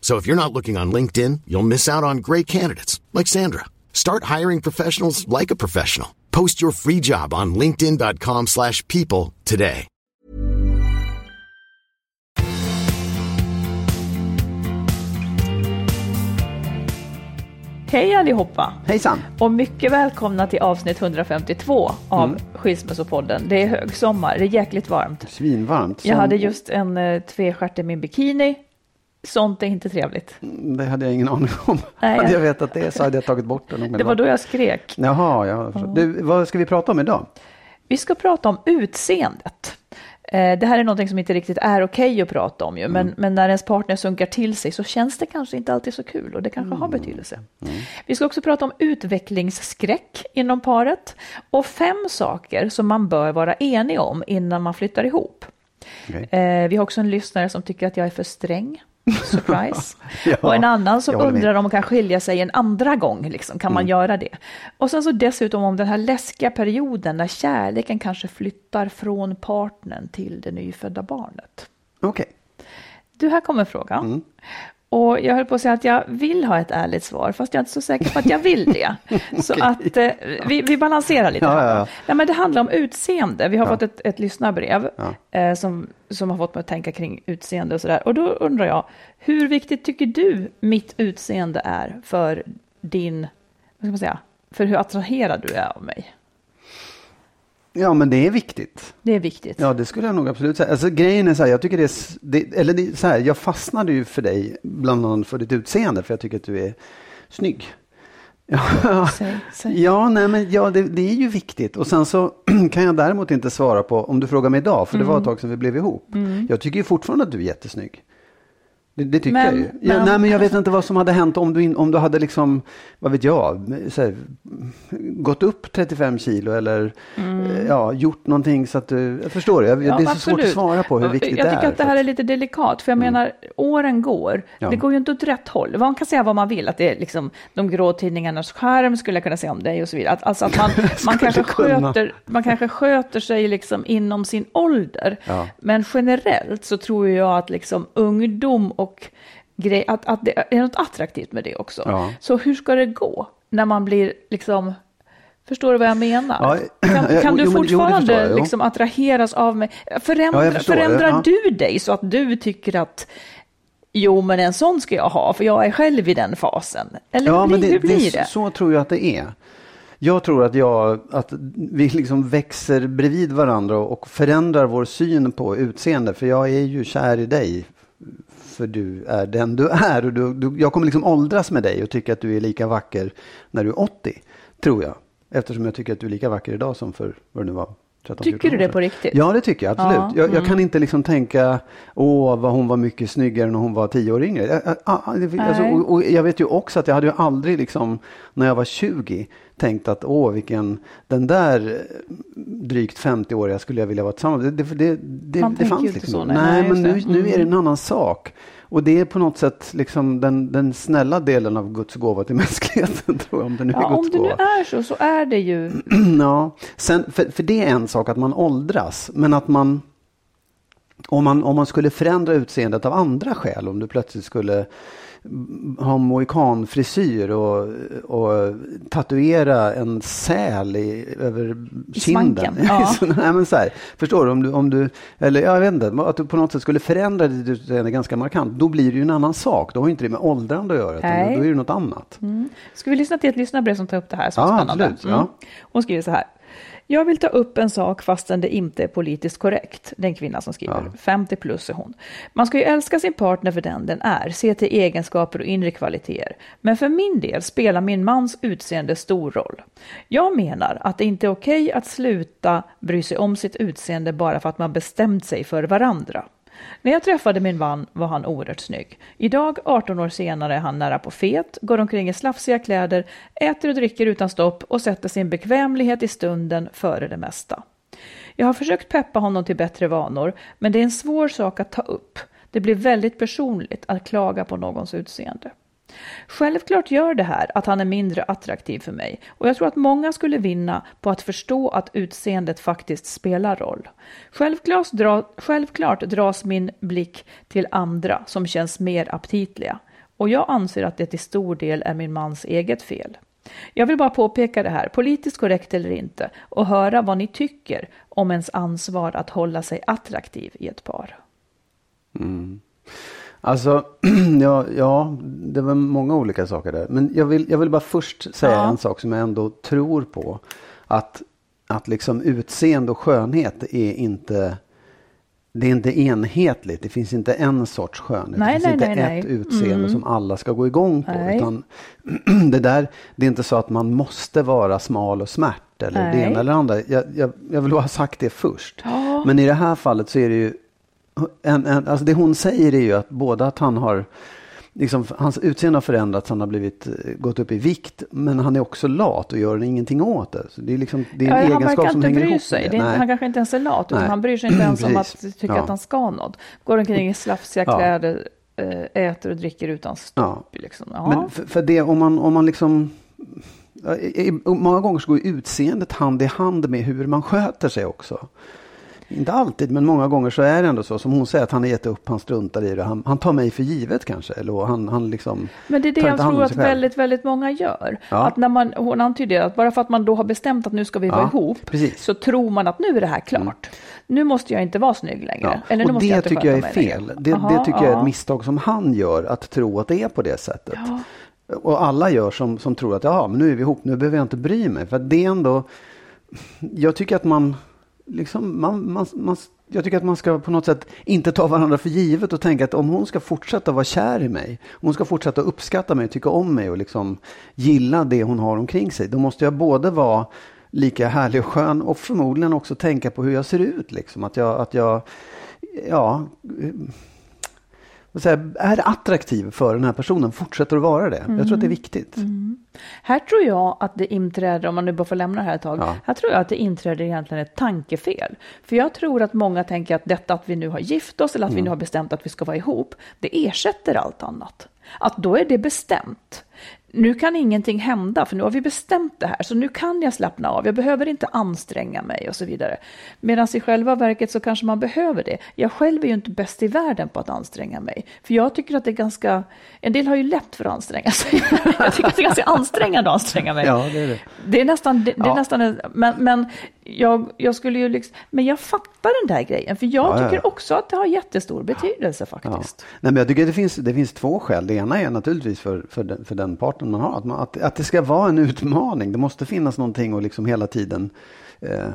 So if you're not looking on LinkedIn, you'll miss out on great candidates like Sandra. Start hiring professionals like a professional. Post your free job on linkedin.com/people slash people today. Hej allihopa! Hejsan! Och mycket välkomna till avsnitt 152 av Mm. Skilsmässopodden. Det är högsommar, det är jäkligt varmt. Svinvarmt. Jag Som- hade just en eh, tvestjärt i min bikini. Sånt är inte trevligt. Det hade jag ingen aning om. Nej, hade jag- jag vetat det så hade jag tagit bort den. Det var då jag skrek. Jaha, ja. Du, vad ska vi prata om idag? Vi ska prata om utseendet. Eh, Det här är någonting som inte riktigt är okej att prata om ju, men, men när ens partner sunkar till sig så känns det kanske inte alltid så kul och det kanske har betydelse. Vi ska också prata om utvecklingsskräck inom paret och fem saker som man bör vara enig om innan man flyttar ihop. Okej. Eh, Vi har också en lyssnare som tycker att jag är för sträng. Surprise. Ja, och en annan som undrar om man kan skilja sig en andra gång. Liksom. Kan man Mm. göra det? Och sen så dessutom om den här läskiga perioden när kärleken kanske flyttar från partnern till det nyfödda barnet. Okej. Du, här kommer frågan. Mm. Och jag höll på att säga att jag vill ha ett ärligt svar, fast jag är inte så säker på att jag vill det. Så att eh, vi, vi balanserar lite. Ja, ja, ja. Nej, men det handlar om utseende. Vi har fått ett, ett lyssnarbrev eh, som, som har fått mig att tänka kring utseende och sådär. Och då undrar jag, hur viktigt tycker du mitt utseende är för din, vad ska man säga, för hur attraherad du är av mig? Ja, men det är viktigt. Det är viktigt. Ja, det skulle jag nog absolut säga. Alltså grejen är så här, jag tycker det är, det, eller det, är så här, jag fastnade ju för dig, bland annat för ditt utseende, för jag tycker att du är snygg. Ja, Säg, säg. ja, nej, men ja, det, det är ju viktigt. Och sen så kan jag däremot inte svara på, om du frågar mig idag, för det Mm. var ett tag sedan vi blev ihop. Jag tycker ju fortfarande att du är jättesnygg. Det, det tycker Men- jag ju. Ja, men- Nej, men jag vet inte vad som hade hänt om du, in, om du hade liksom, vad vet jag, här, gått upp 35 kilo eller eh, ja, gjort någonting så att du, jag förstår det, jag, det är så svårt att svara på hur viktigt Jag det är. tycker att det här är lite delikat, för jag menar, åren går. Ja. Det går ju inte åt rätt håll. Man kan säga vad man vill, att det är liksom de grå tidningarnas skärm, skulle jag kunna säga om dig och så vidare. Att, alltså att man, man, kanske kunna. sköter, man kanske sköter sig liksom inom sin ålder. Ja. Men generellt så tror jag att liksom ungdom och grej, att, att det är något attraktivt med det också. Ja. Så hur ska det gå när man blir liksom Förstår du vad jag menar? Ja, kan, ja, kan du jo, men- jo, det fortfarande jag, liksom attraheras av mig? Förändra, Ja, jag det, förändrar ja. du dig så att du tycker att jo, men en sån ska jag ha, för jag är själv i den fasen? Eller hur, blir, hur blir det? Så, så tror jag att det är. Jag tror att, jag, att vi liksom växer bredvid varandra och förändrar vår syn på utseende. För jag är ju kär i dig. För du är den du är. Och du, du, jag kommer liksom åldras med dig och tycka att du är lika vacker när du är 80. Tror jag. Eftersom jag tycker att du är lika vacker idag som för vad det nu var. 13, Tycker 14 du det på riktigt? Ja, det tycker jag absolut. Ja, Jag, jag mm. kan inte liksom tänka, åh, vad hon var mycket snyggare när hon var tio år yngre. Jag, alltså, och, och jag vet ju också att jag hade ju aldrig liksom, när jag var 20, tänkt att åh, vilken, den där eh, drygt 50-åriga skulle jag vilja vara tillsammans med. Det, det, det, Man det fanns inte liksom så, nej, Nej, men nu, nu är det Mm. en annan sak. Och det är på något sätt liksom den, den snälla delen av Guds gåva till mänskligheten, tror jag, om det nu är Ja, om Guds det nu är så, så är det ju. Ja, sen, för, för det är en sak att man åldras, men att man om man, om man skulle förändra utseendet av andra skäl, om du plötsligt skulle ha mohikanfrisyr och, och tatuera en säl i, över I kinden. ja. Så, nej, men så här, förstår du? Om du, om du, eller jag vet inte, att du på något sätt skulle förändra ditt utseende ganska markant, då blir det ju en annan sak. Då har ju inte det med åldrande att göra, utan Nej. då är det något annat. Ska vi lyssna till ett lyssnarbrev som tar upp det här? Som Ja, spännande. absolut, ja. Hon skriver så här. Jag vill ta upp en sak fastän det inte är politiskt korrekt. Det är en kvinna som skriver. 50 plus är hon. Man ska ju älska sin partner för den den är, se till egenskaper och inre kvaliteter. Men för min del spelar min mans utseende stor roll. Jag menar att det inte är okej att sluta bry sig om sitt utseende bara för att man bestämt sig för varandra. När jag träffade min man var han oerhört snygg. Idag, 18 år senare, är han nära på fet, går omkring i slafsiga kläder, äter och dricker utan stopp och sätter sin bekvämlighet i stunden före det mesta. Jag har försökt peppa honom till bättre vanor, men det är en svår sak att ta upp. Det blir väldigt personligt att klaga på någons utseende. Självklart gör det här att han är mindre attraktiv för mig och jag tror att många skulle vinna på att förstå att utseendet faktiskt spelar roll. Självklart, dra, självklart dras min blick till andra som känns mer aptitliga och jag anser att det till stor del är min mans eget fel. Jag vill bara påpeka det här, politiskt korrekt eller inte, och höra vad ni tycker om ens ansvar att hålla sig attraktiv i ett par. Mm. Alltså, ja, ja, det var många olika saker där. Men jag vill, jag vill bara först säga Ja. en sak som jag ändå tror på. Att, att liksom utseende och skönhet är inte, det är inte enhetligt. Det finns inte en sorts skönhet. Nej, det finns nej, inte nej, ett utseende som alla ska gå igång på. Utan det där, det är inte så att man måste vara smal och smärt eller det ena eller andra. Jag, jag, jag vill ha sagt det först. Ja. Men i det här fallet så är det ju en, en, alltså det hon säger är ju att både att han har Liksom, hans utseende har förändrats, han har blivit, eh, gått upp i vikt, men han är också lat och gör ingenting åt det. Så det är, liksom, det är en Ja, egenskap som hänger ihop sig. Det inte- han kanske inte ens är lat, utan Nej. han bryr sig inte ens om att tycka Ja. att han ska något. Går omkring i slafsiga Ja. kläder, eh, äter och dricker utan stopp. Liksom. Men för, för det, om man, om man liksom... Många gånger så går utseendet hand i hand med hur man sköter sig också. Inte alltid, men många gånger så är det ändå så. Som hon säger, att han har gett upp, han struntar i det. Han, han tar mig för givet kanske. Eller han, han liksom Men det är det jag tror att väldigt, väldigt många gör. Ja. Att när man, hon antyder att bara för att man då har bestämt att nu ska vi vara Ja, ihop, precis. Mm. så tror man att nu är det här klart. Nu måste jag inte vara snygg längre. Ja. Eller nu och måste det jag inte tycker jag är fel. Det, Aha, det tycker jag är ett misstag som han gör, att tro att det är på det sättet. Och alla gör som, som tror att ja, men nu är vi ihop, nu behöver jag inte bry mig. För det är ändå, jag tycker att man, liksom, man, man, man, jag tycker att man ska på något sätt inte ta varandra för givet och tänka att om hon ska fortsätta vara kär i mig, om hon ska fortsätta uppskatta mig, tycka om mig och liksom gilla det hon har omkring sig, då måste jag både vara lika härlig och skön och förmodligen också tänka på hur jag ser ut. Liksom. Att jag, att jag ja, jag, är attraktiv för den här personen, fortsätter att vara det. Jag tror att det är viktigt. Här tror jag att det inträder, om man nu bara får lämna det här ett tag, Ja. här tror jag att det inträder egentligen ett tankefel. För jag tror att många tänker att detta att vi nu har gift oss eller att vi nu har bestämt att vi ska vara ihop, det ersätter allt annat. Att då är det bestämt. Nu kan ingenting hända, för nu har vi bestämt det här, så nu kan jag slappna av. Jag behöver inte anstränga mig och så vidare. Medan i själva verket så kanske man behöver det. Jag själv är ju inte bäst i världen på att anstränga mig. För jag tycker att det är ganska, en del har ju lätt för att anstränga sig. jag tycker att det är ganska ansträngande att anstränga mig. Ja, det är det. Det är nästan, det, det är Ja. nästan en, men, men jag, jag skulle ju liksom, men jag fattar den där grejen, för jag Ja, ja, tycker ja. också att det har jättestor betydelse Ja. faktiskt. Nej, men jag tycker att det finns, det finns två skäl. Det ena är naturligtvis för, för, den, för den parten man har. Att, man, att, att det ska vara en utmaning. Det måste finnas någonting och liksom hela tiden eh,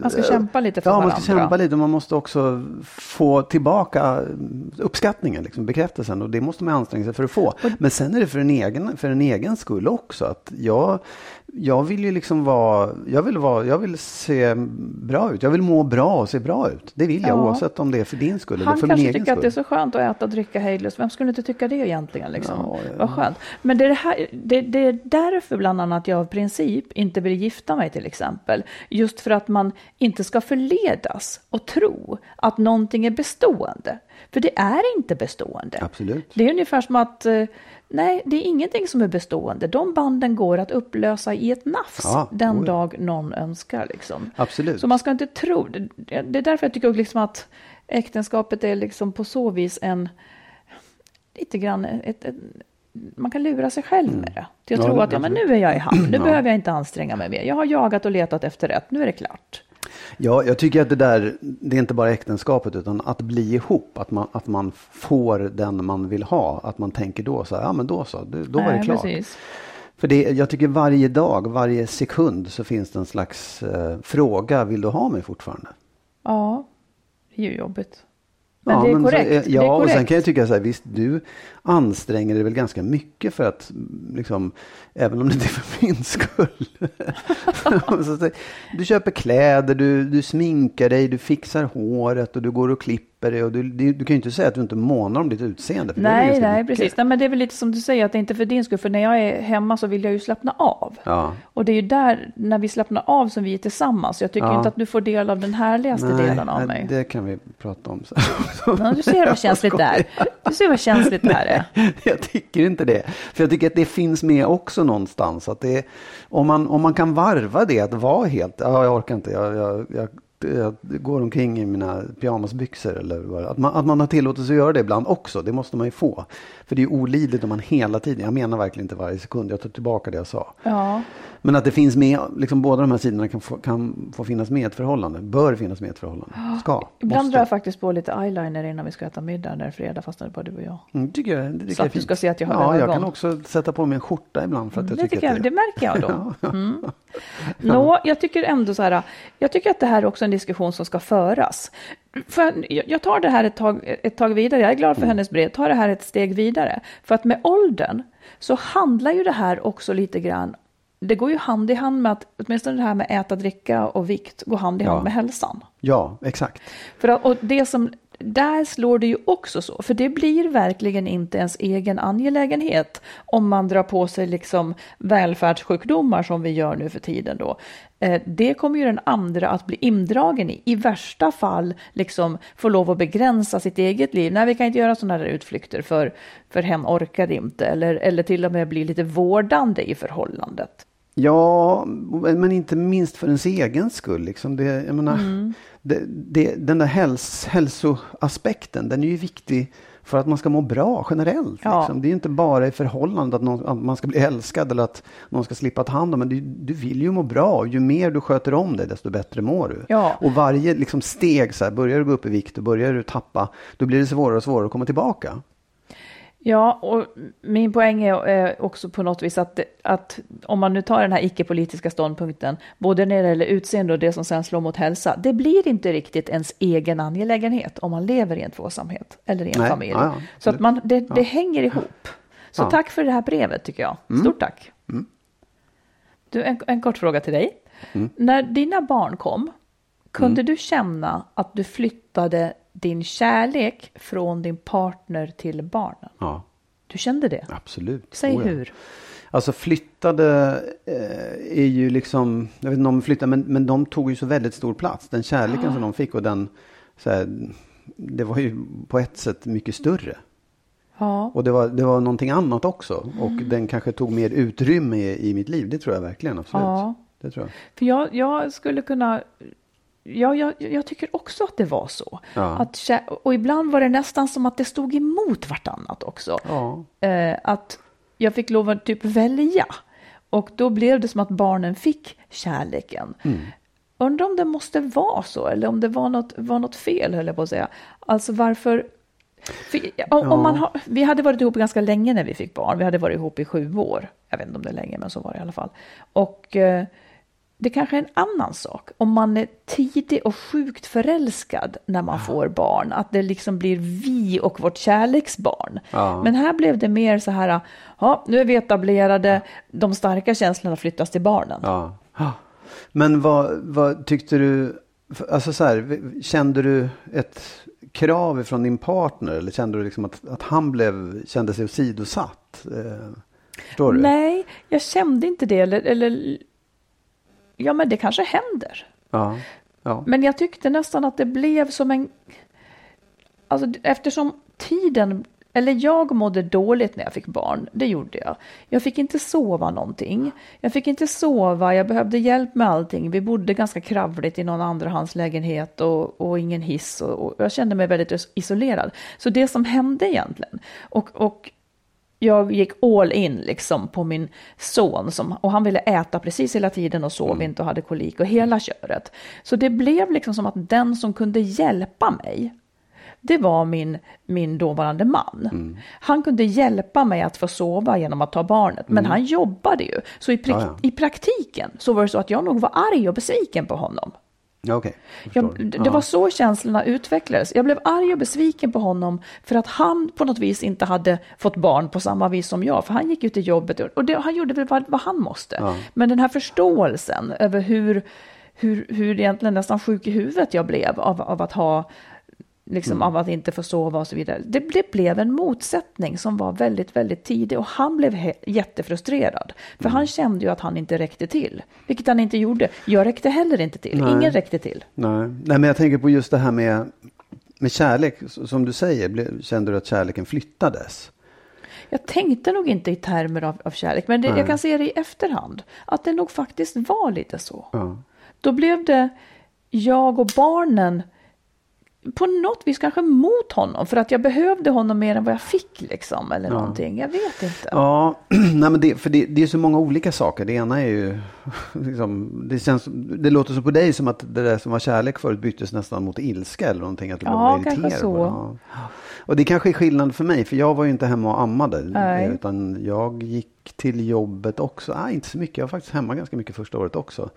Man ska kämpa lite för ja, varandra. man ska kämpa lite. Man måste också få tillbaka uppskattningen, liksom, bekräftelsen. Och det måste man anstränga sig för att få. Men sen är det för en egen, för en egen skull också. Att jag, jag vill ju liksom vara, jag vill vara, jag vill se bra ut. Jag vill må bra och se bra ut. Det vill jag Ja. oavsett om det är för din skull eller Han för min kanske egen tycker att det är skull. så skönt att äta och dricka hejdlöst. Vem skulle inte tycka det egentligen? Liksom? Ja, ja. Vad skönt. Men det är, det, här, det, det är därför bland annat jag av princip inte vill gifta mig till exempel. Just för att man inte ska förledas och tro att någonting är bestående. För det är inte bestående. Absolut. Det är ungefär som att eh, nej, det är ingenting som är bestående. De banden går att upplösa i ett nafs Ja, den oh ja. dag någon önskar. Liksom. Absolut. Så man ska inte tro, det, är därför jag tycker liksom att äktenskapet är liksom på så vis en, lite grann, ett, ett, man kan lura sig själv med det. Att Ja, tro att ja, men nu är jag i hamn, nu Ja. behöver jag inte anstränga mig mer. Jag har jagat och letat efter rätt, nu är det klart. Ja, jag tycker att det där, det är inte bara äktenskapet utan att bli ihop, att man, att man får den man vill ha, att man tänker då så här, ja men då så, då var det klart. Precis. För det, jag tycker varje dag, varje sekund så finns det en slags eh, fråga, vill du ha mig fortfarande? Ja, det är ju jobbigt. Men Ja, det är så korrekt. det Ja, är och korrekt. sen kan jag tycka så här, visst du anstränger dig väl ganska mycket för att, mm, liksom, även om det inte är för min skull. Så du köper kläder, du, du sminkar dig, du fixar håret och du går och klipper dig. Och du, du, du kan ju inte säga att du inte månar om ditt utseende. Det Nej, nej, mycket. precis. Nej, men det är väl lite som du säger, att det är inte för din skull. För när jag är hemma så vill jag ju slappna av. Ja. Och det är ju där, när vi slappnar av, som vi är tillsammans. Jag tycker Ja. inte att du får del av den härligaste delen av nej, mig. det kan vi prata om sen. Ja, du ser vad känsligt det är. Du ser vad känsligt det här är. Jag tycker inte det. För jag tycker att det finns med också någonstans. Att det om, man, om man kan varva det, att vara helt, ja jag orkar inte, jag, jag, jag, jag går omkring i mina pyjamasbyxor. Eller vad, att, man, att man har tillåtelse att göra det ibland också, det måste man ju få. För det är ju olidligt om man hela tiden, jag menar verkligen inte varje sekund, jag tar tillbaka det jag sa. Ja, Men att det finns med, liksom båda de här sidorna kan få, kan få finnas med i ett förhållande, bör finnas med i ett förhållande. Ska, ibland måste. drar jag faktiskt på lite eyeliner innan vi ska äta middag när det är fredag, fast det är bara du och jag. Mm, tycker jag, det tycker Så jag att du ska se att jag har Ja, jag kan också sätta på mig en skjorta ibland för att jag Det, tycker tycker att jag, det märker jag då. Mm. Nå, jag tycker ändå så här, jag tycker att det här är också en diskussion som ska föras. För jag tar det här ett tag, ett tag vidare, jag är glad Mm. för hennes brev, tar det här ett steg vidare. För att med åldern så handlar ju det här också lite grann, det går ju hand i hand med att, åtminstone det här med äta, dricka och vikt, går hand i hand Ja. med hälsan. Ja, exakt. För att, och det som, där slår det ju också så, för det blir verkligen inte ens egen angelägenhet om man drar på sig liksom välfärdssjukdomar som vi gör nu för tiden då. Eh, Det kommer ju den andra att bli indragen i. I värsta fall liksom få lov att begränsa sitt eget liv. Nej, vi kan inte göra sådana där utflykter för, för hen orkar inte. Eller, eller till och med bli lite vårdande i förhållandet. Ja, men inte minst för ens egen skull. Liksom. Det, jag menar, Mm. Det, det, den där häls, hälsoaspekten, den är ju viktig för att man ska må bra generellt. Ja. Liksom. Det är inte bara i förhållandet att, någon, att man ska bli älskad eller att någon ska slippa ta hand om en. Du, du vill ju må bra. Ju mer du sköter om dig, desto bättre mår du. Ja. Och varje liksom, steg, så här, börjar du gå upp i vikt och börjar du tappa, då blir det svårare och svårare att komma tillbaka. Ja, och min poäng är eh, också på något vis att, att om man nu tar den här icke-politiska ståndpunkten, både när det gäller utseende och det som sen slår mot hälsa, det blir inte riktigt ens egen angelägenhet om man lever i en tvåsamhet eller i en Nej, familj. ja, ja, Så att man, det, det hänger ihop. Så Ja. Mm. tack för det här brevet tycker jag. Stort tack. Du, en, en kort fråga till dig. Mm. När dina barn kom, kunde du känna att du flyttade din kärlek från din partner till barnen? Ja, Du kände det? absolut. Säg Oh ja. hur. Alltså flyttade eh, är ju liksom, jag vet inte om de flyttade, men, men de tog ju så väldigt stor plats. Den kärleken som de fick och den, så här, det var ju på ett sätt mycket större. Ja. Och det var, det var någonting annat också. Och den kanske tog mer utrymme i, i mitt liv. Det tror jag verkligen, absolut. Ja. Det tror jag. För jag, jag skulle kunna... Ja, jag, jag tycker också att det var så. Ja. Att, och ibland var det nästan som att det stod emot vartannat också. Ja. Eh, att jag fick lov att typ välja. Och då blev det som att barnen fick kärleken. Mm. Undrar om det måste vara så, eller om det var något, var något fel, höll jag på att säga. Alltså varför... För, om, om man har, vi hade varit ihop ganska länge när vi fick barn. Vi hade varit ihop i sju år. Jag vet inte om det är länge, men så var det i alla fall. Och eh, det kanske är en annan sak. Om man är tidig och sjukt förälskad när man får barn. Att det liksom blir vi och vårt kärleksbarn. Ja. Men här blev det mer så här, ja, nu är vi etablerade, de starka känslorna flyttas till barnen. Ja. Men vad, vad tyckte du, alltså så här, kände du ett krav från din partner eller kände du liksom att, att han blev, kände sig åsidosatt? Eh, förstår du? Nej, jag kände inte det. Eller, eller, ja, men det kanske händer. Ja. Ja. Men jag tyckte nästan att det blev som en... Alltså eftersom tiden eller jag mådde dåligt när jag fick barn, det gjorde jag. Jag fick inte sova någonting. Jag fick inte sova, jag behövde hjälp med allting. Vi bodde ganska kravligt i någon andrahandslägenhet och, och ingen hiss och, och jag kände mig väldigt isolerad. Så det som hände egentligen, och, och jag gick all in liksom på min son som, och han ville äta precis hela tiden och sov mm. inte och hade kolik och hela köret. Så det blev liksom som att den som kunde hjälpa mig, det var min, min dåvarande man. Mm. Han kunde hjälpa mig att få sova genom att ta barnet, men mm. han jobbade ju. Så i, pra ja, ja. i praktiken så var det så att jag nog var arg och besviken på honom. Okay, jag, det var så känslorna utvecklades. Jag blev arg och besviken på honom för att han på något vis inte hade fått barn på samma vis som jag. För han gick ut till jobbet och det, han gjorde väl vad, vad han måste. Ja. Men den här förståelsen över hur, hur, hur egentligen nästan sjuk i huvudet jag blev av, av att ha liksom mm. av att inte få sova och så vidare. Det, det, blev en motsättning som var väldigt, väldigt tidig och han blev jättefrustrerad. För mm. han kände ju att han inte räckte till, vilket han inte gjorde. Jag räckte heller inte till, Nej. ingen räckte till. Nej. Nej, men jag tänker på just det här med, med kärlek, som du säger, kände du att kärleken flyttades? Jag tänkte nog inte i termer av, av kärlek, men det, jag kan se det i efterhand, att det nog faktiskt var lite så. Ja. Då blev det jag och barnen på något vis kanske mot honom för att jag behövde honom mer än vad jag fick liksom eller ja. någonting. Jag vet inte. Ja, nej men det, för det, det är så många olika saker. Det ena är ju, liksom, det, känns, det låter så på dig som att det där som var kärlek förut byttes nästan mot ilska eller någonting. Att du ja, blev kanske så. Ja. Och det kanske är skillnad för mig, för jag var ju inte hemma och ammade. Nej. Utan jag gick till jobbet också. Nej, inte så mycket. Jag var faktiskt hemma ganska mycket första året också.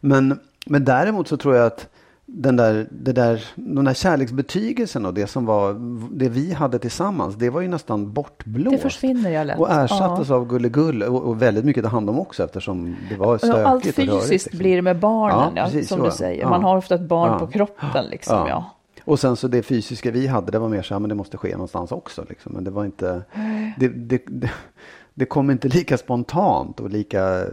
Men, men däremot så tror jag att den där, det där, den där kärleksbetygelsen och det som var det vi hade tillsammans, det var ju nästan bortblåst. Det försvinner ju lätt. Och ersattes ja. av gulligull och, och väldigt mycket ta hand om också eftersom det var stökigt Allt fysiskt och rörigt, liksom. blir det med barnen, ja, precis, som du säger. Ja. Man har ofta ett barn på kroppen liksom. Ja. Och sen så det fysiska vi hade, det var mer så här, men det måste ske någonstans också. Liksom. Men det var inte, det, det, det, det kom inte lika spontant och lika,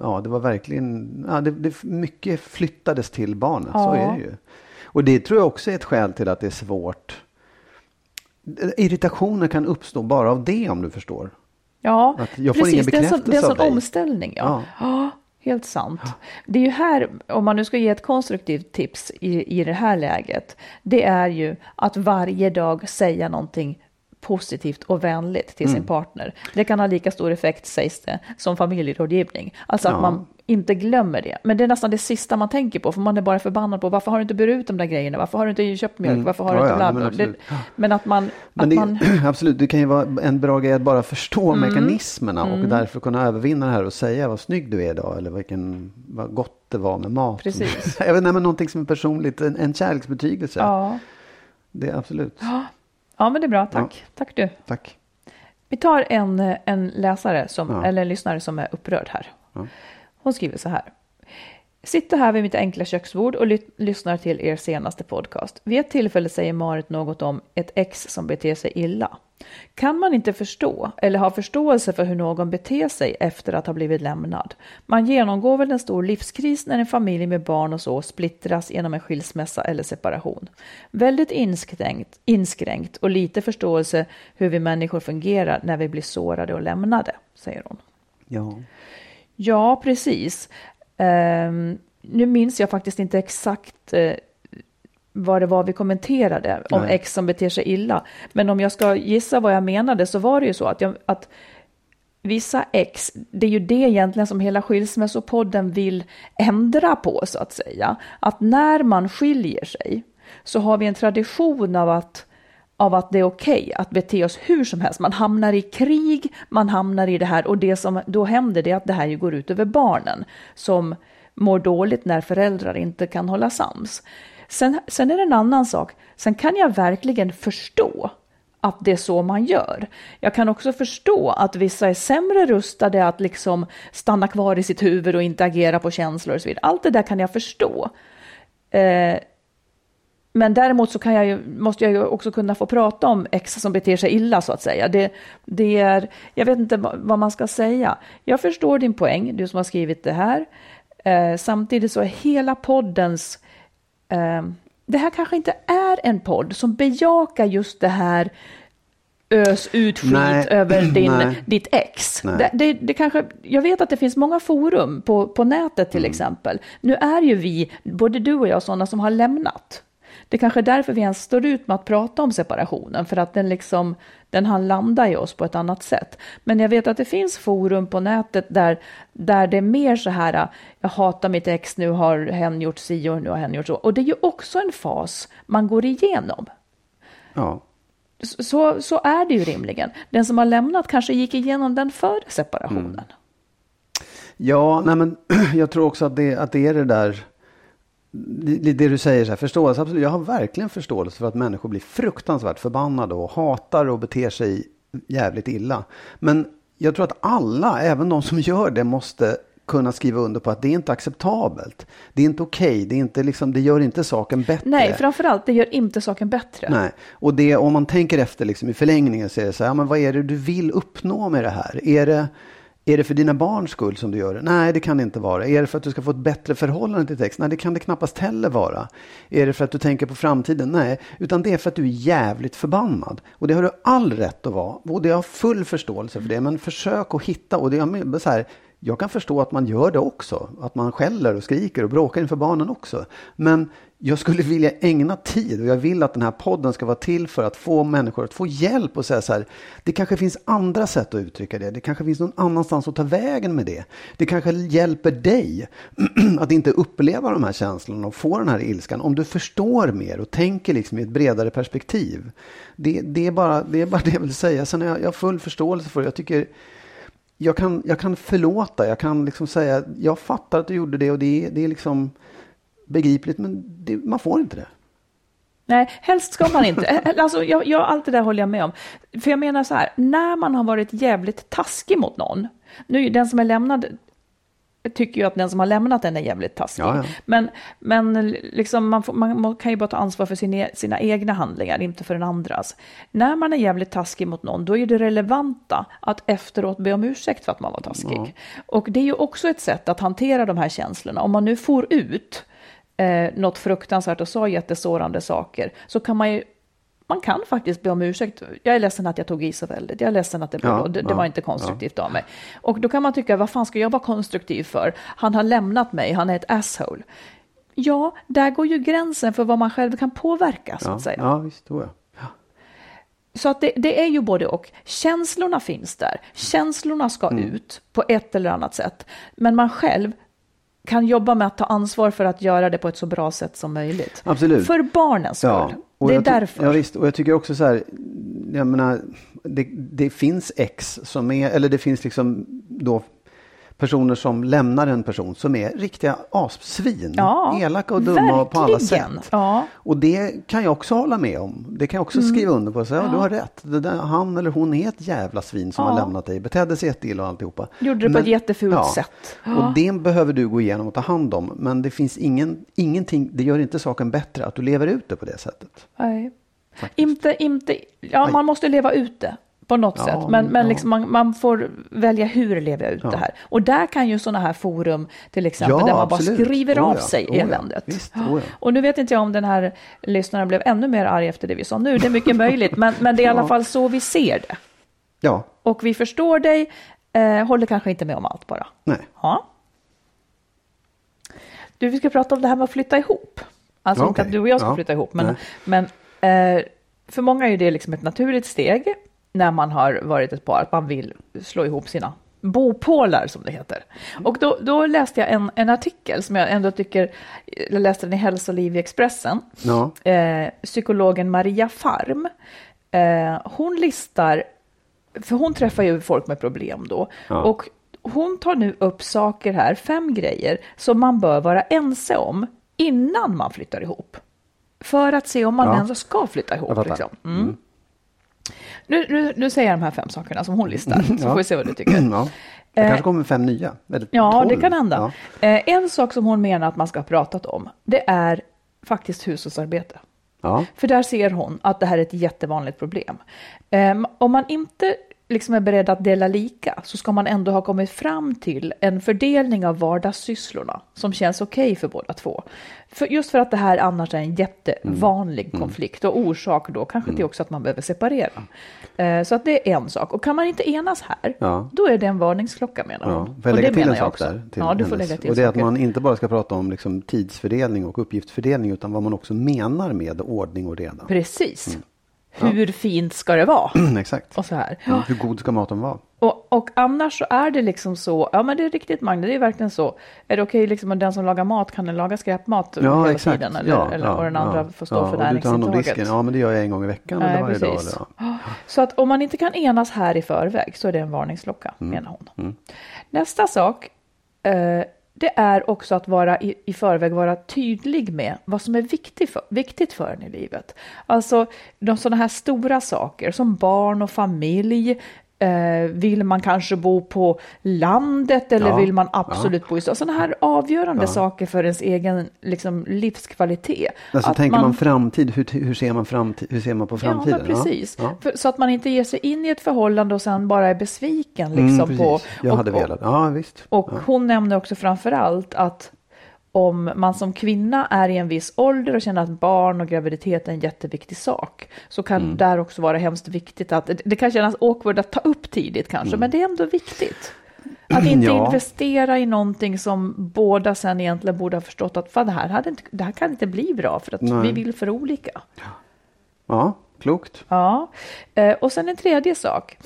ja det var verkligen, ja, det, det mycket flyttades till barnet, ja. så är det ju. Och det tror jag också är ett skäl till att det är svårt. Irritationer kan uppstå bara av det om du förstår. Ja, att jag får precis. Det är en sån, det är en sån omställning. Ja. ja. Helt sant. Det är ju här, om man nu ska ge ett konstruktivt tips i, i det här läget, det är ju att varje dag säga någonting positivt och vänligt till mm. sin partner. Det kan ha lika stor effekt, sägs det, som familjerådgivning. Alltså ja. att man inte glömmer det. Men det är nästan det sista man tänker på, för man är bara förbannad på varför har du inte burit ut de där grejerna? Varför har du inte köpt mjölk? Mm. Varför har ja, du inte bla, bla, men, men, att man... Men det, man... Absolut, det kan ju vara en bra grej att bara förstå mm. mekanismerna och mm. därför kunna övervinna det här och säga vad snygg du är idag eller vilken, vad gott det var med mat. Precis. Jag vet inte, men någonting som är personligt, en, en kärleksbetygelse. Ja. Det är absolut. Ja. Ja, men det är bra. Tack. Ja. Tack du. Tack. Vi tar en, en läsare, som, ja. eller en lyssnare som är upprörd här. Hon skriver så här. Sitter här vid mitt enkla köksbord och ly lyssnar till er senaste podcast. Vid ett tillfälle säger Marit något om ett ex som beter sig illa. Kan man inte förstå eller ha förståelse för hur någon beter sig efter att ha blivit lämnad? Man genomgår väl en stor livskris när en familj med barn och så splittras genom en skilsmässa eller separation. Väldigt inskränkt, inskränkt och lite förståelse hur vi människor fungerar när vi blir sårade och lämnade, säger hon. Ja. Ja, precis. Um, nu minns jag faktiskt inte exakt uh, vad det var vi kommenterade om Nej. ex som beter sig illa. Men om jag ska gissa vad jag menade så var det ju så att, jag, att vissa ex, det är ju det egentligen som hela skilsmässopodden vill ändra på så att säga. Att när man skiljer sig så har vi en tradition av att av att det är okej okay att bete oss hur som helst. Man hamnar i krig, man hamnar i det här och det som då händer det är att det här ju går ut över barnen som mår dåligt när föräldrar inte kan hålla sams. Sen, sen är det en annan sak. Sen kan jag verkligen förstå att det är så man gör. Jag kan också förstå att vissa är sämre rustade att liksom stanna kvar i sitt huvud och inte agera på känslor och så vidare. Allt det där kan jag förstå. Eh, men däremot så kan jag ju, måste jag ju också kunna få prata om ex som beter sig illa så att säga. Det, det är, jag vet inte vad man ska säga. Jag förstår din poäng, du som har skrivit det här. Eh, samtidigt så är hela poddens eh, det här kanske inte är en podd som bejakar just det här ös ut skit Nej. över din, Nej. ditt ex. Det, det, det kanske, jag vet att det finns många forum på, på nätet till Mm. exempel. Nu är ju vi, både du och jag, sådana som har lämnat. Det är kanske är därför vi ens står ut med att prata om separationen, för att den liksom, den har landat i oss på ett annat sätt. Men jag vet att det finns forum på nätet där, där det är mer så här, jag hatar mitt ex, nu har hen gjort si och nu har hen gjort så. Och det är ju också en fas man går igenom. Ja. Så, så är det ju rimligen. Den som har lämnat kanske gick igenom den före separationen. Ja, nej men jag tror också att det, att det är det där, det, det du säger, så här, förståelse, absolut. Jag har verkligen förståelse för att människor blir fruktansvärt förbannade och hatar och beter sig jävligt illa. Men jag tror att alla, även de som gör det, måste kunna skriva under på att det är inte acceptabelt. Det är inte okej, det, är inte liksom, det gör inte saken bättre. Nej, framförallt, det gör inte saken bättre. Nej, och det, om man tänker efter liksom, i förlängningen så är det så här, ja, men vad är det du vill uppnå med det här? Är det, är det för dina barns skull som du gör det? Nej, det kan det inte vara. Är det för att du ska få ett bättre förhållande till text? Nej, det kan det knappast heller vara. Är det för att du tänker på framtiden? Nej, utan det är för att du är jävligt förbannad. Och det har du all rätt att vara. Och det har full förståelse för det. Men försök att hitta, och det är så här, jag kan förstå att man gör det också. Att man skäller och skriker och bråkar inför barnen också. Men jag skulle vilja ägna tid och jag vill att den här podden ska vara till för att få människor att få hjälp och säga så här. Det kanske finns andra sätt att uttrycka det. Det kanske finns någon annanstans att ta vägen med det. Det kanske hjälper dig att inte uppleva de här känslorna och få den här ilskan. Om du förstår mer och tänker liksom i ett bredare perspektiv. Det, det, är, bara, det är bara det jag vill säga. Sen har jag, jag har full förståelse för det. Jag tycker jag kan, jag kan förlåta, jag kan liksom säga, jag fattar att du gjorde det och det, det är liksom begripligt, men det, man får inte det. Nej, helst ska man inte. Eh, Alltså, jag, jag, allt det där håller jag med om. För jag menar så här, när man har varit jävligt taskig mot någon, nu den som är lämnad tycker ju att den som har lämnat den är jävligt taskig. Ja, ja. Men, men liksom man, får, man kan ju bara ta ansvar för sina, sina egna handlingar, inte för den andras. När man är jävligt taskig mot någon, då är det relevanta att efteråt be om ursäkt för att man var taskig. Och det är ju också ett sätt att hantera de här känslorna. Om man nu får ut eh, något fruktansvärt och sa jättesårande saker, så kan man ju man kan faktiskt be om ursäkt. Jag är ledsen att jag tog i så väldigt. Jag är ledsen att det Ja, det, det ja, var inte konstruktivt av mig. Och då kan man tycka, vad fan ska jag vara konstruktiv för? Han har lämnat mig, han är ett asshole. Ja, där går ju gränsen för vad man själv kan påverka, så Ja, att säga. ja visst, tror jag. Ja. Så att det, det är ju både och. Känslorna finns där. Känslorna ska Mm. ut på ett eller annat sätt. Men man själv kan jobba med att ta ansvar för att göra det på ett så bra sätt som möjligt. Absolut. För barnens skull. och det är därför. Ja, visst, och jag tycker också så här, jag menar, det, det finns ex som är, eller det finns liksom då personer som lämnar en person som är riktiga assvin. Ja, Elaka och dumma på alla sätt. verkligen. Ja. Och det kan jag också hålla med om. Det kan jag också Mm. skriva under på. Så, ja, Du har rätt. Där, han eller hon är ett jävla svin som Ja. har lämnat dig. Betedde sig jätteilla och alltihopa. Gjorde det på ett jättefult sätt. Och det behöver du gå igenom och ta hand om. Men det finns ingen, ingenting, det gör inte saken bättre att du lever ut det på det sättet. Nej. Inte, inte, ja, man måste leva ut det på något Ja, sätt. Men, men ja. liksom man, man får välja hur lever jag ut det här. Och där kan ju sådana här forum till exempel, Ja, där man absolut. bara skriver Oh av ja, sig oh ja. eländet. Visst, oh ja. Och nu vet inte jag om den här lyssnaren blev ännu mer arg efter det vi sa nu. Det är mycket möjligt, men, men det är i alla Ja. fall så vi ser det. Ja, Och vi förstår dig, eh, håller kanske inte med om allt bara. nej. Ja. Du, vi ska prata om det här med att flytta ihop. Alltså inte Okej. att du och jag ska Ja. flytta ihop, men, men eh, för många är det liksom ett naturligt steg när man har varit ett par, att man vill slå ihop sina bopålar som det heter. Och då, då läste jag en, en artikel som jag ändå tycker, jag läste den i Hälsoliv i Expressen, Ja. eh, psykologen Maria Farm. Eh, hon listar, för hon träffar ju folk med problem då, Ja. och hon tar nu upp saker här, fem grejer, som man bör vara ense om innan man flyttar ihop. För att se om man Ja. ens ska flytta ihop. Liksom. Mm. Nu, nu, nu säger jag de här fem sakerna som hon listar, så Ja. får vi se vad du tycker. ja. Det kanske kommer fem nya. Eller Ja, tolv. det kan hända. Ja. Eh, en sak som hon menar att man ska ha pratat om, det är faktiskt hushållsarbete. Ja. För där ser hon att det här är ett jättevanligt problem. Ehm, om man inte liksom är beredd att dela lika så ska man ändå ha kommit fram till en fördelning av vardagssysslorna som känns okej okay för båda två. För just för att det här annars är en jättevanlig mm. konflikt och orsak då kanske mm. till också att man behöver separera. Eh, så att det är en sak. Och kan man inte enas här, ja. då är det en varningsklocka menar hon. Ja. Får jag lägga till en sak där? Ja, du får lägga till Och det är att man inte bara ska prata om liksom tidsfördelning och uppgiftsfördelning utan vad man också menar med ordning och reda. Precis. Mm. Hur ja. fint ska det vara? Exakt. Och så här. Ja, hur god ska maten vara? Och, och, annars så är det liksom så, ja men det är riktigt Magne, det är verkligen så. Är det okej okay, liksom att den som lagar mat, kan den laga skräpmat ja, hela exakt. tiden? Eller, ja, eller, ja, och den andra ja, får stå ja, för näringsintaget? Ja, men det gör jag en gång i veckan Nej, eller varje precis. dag. Eller, Så att om man inte kan enas här i förväg så är det en varningsklocka, mm. menar hon. Mm. Nästa sak, eh, det är också att vara i, i förväg vara tydlig med vad som är viktigt för, viktigt för en i livet. Alltså de sådana här stora saker som barn och familj, Eh, vill man kanske bo på landet eller ja, vill man absolut ja. bo i stad? Sådana här avgörande ja. saker för ens egen liksom, livskvalitet. Alltså att tänker man, man framtid, hur, hur, ser man framtid, hur ser man på framtiden? Ja, precis. För, så att man inte ger sig in i ett förhållande och sen bara är besviken. Mm, liksom, mm, på, Jag hade velat, ja visst. Och hon nämner också framför allt att om man som kvinna är i en viss ålder och känner att barn och graviditet är en jätteviktig sak, så kan mm. där också vara hemskt viktigt att, det kan kännas awkward att ta upp tidigt kanske, mm. men det är ändå viktigt. Att inte ja. investera i någonting som båda sen egentligen borde ha förstått att fan, det, här hade inte, det här kan inte bli bra för att Nej. vi vill för olika. Ja, klokt. Ja, eh, och sen en tredje sak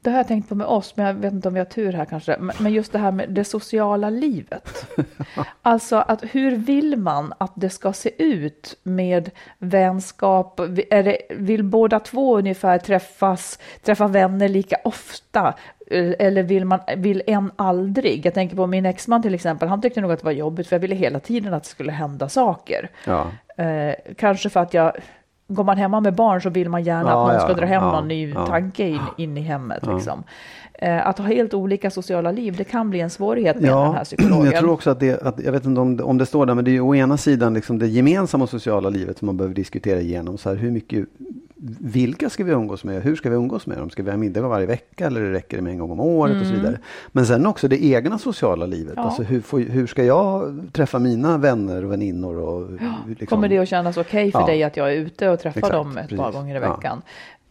det har jag tänkt på med oss, men jag vet inte om vi har tur här kanske. Men just det här med det sociala livet. alltså att hur vill man att det ska se ut med vänskap? Är det, vill båda två ungefär träffas, träffa vänner lika ofta? Eller vill, man, vill en aldrig? Jag tänker på min exman till exempel. Han tyckte nog att det var jobbigt för jag ville hela tiden att det skulle hända saker. Ja. Eh, kanske för att jag går man hemma med barn så vill man gärna ja, att någon ska dra hem ja, någon ny tanke in, in, i hemmet. Liksom. Eh, att ha helt olika sociala liv, det kan bli en svårighet med den här psykologen. Jag tror också att det, att, jag vet inte om det, om det står där, men det är ju å ena sidan liksom det gemensamma sociala livet som man behöver diskutera igenom. Så här, hur mycket vilka ska vi umgås med? Hur ska vi umgås med dem? Ska vi ha middagar varje vecka eller räcker det med en gång om året mm. och så mm. vidare. Men sen också det egna sociala livet. Ja. Alltså hur, får, hur ska jag träffa mina vänner och väninnor? Och, ja. liksom... Kommer det att kännas okej okay för ja. dig att jag är ute och träffar Exakt, dem ett precis. par gånger i veckan?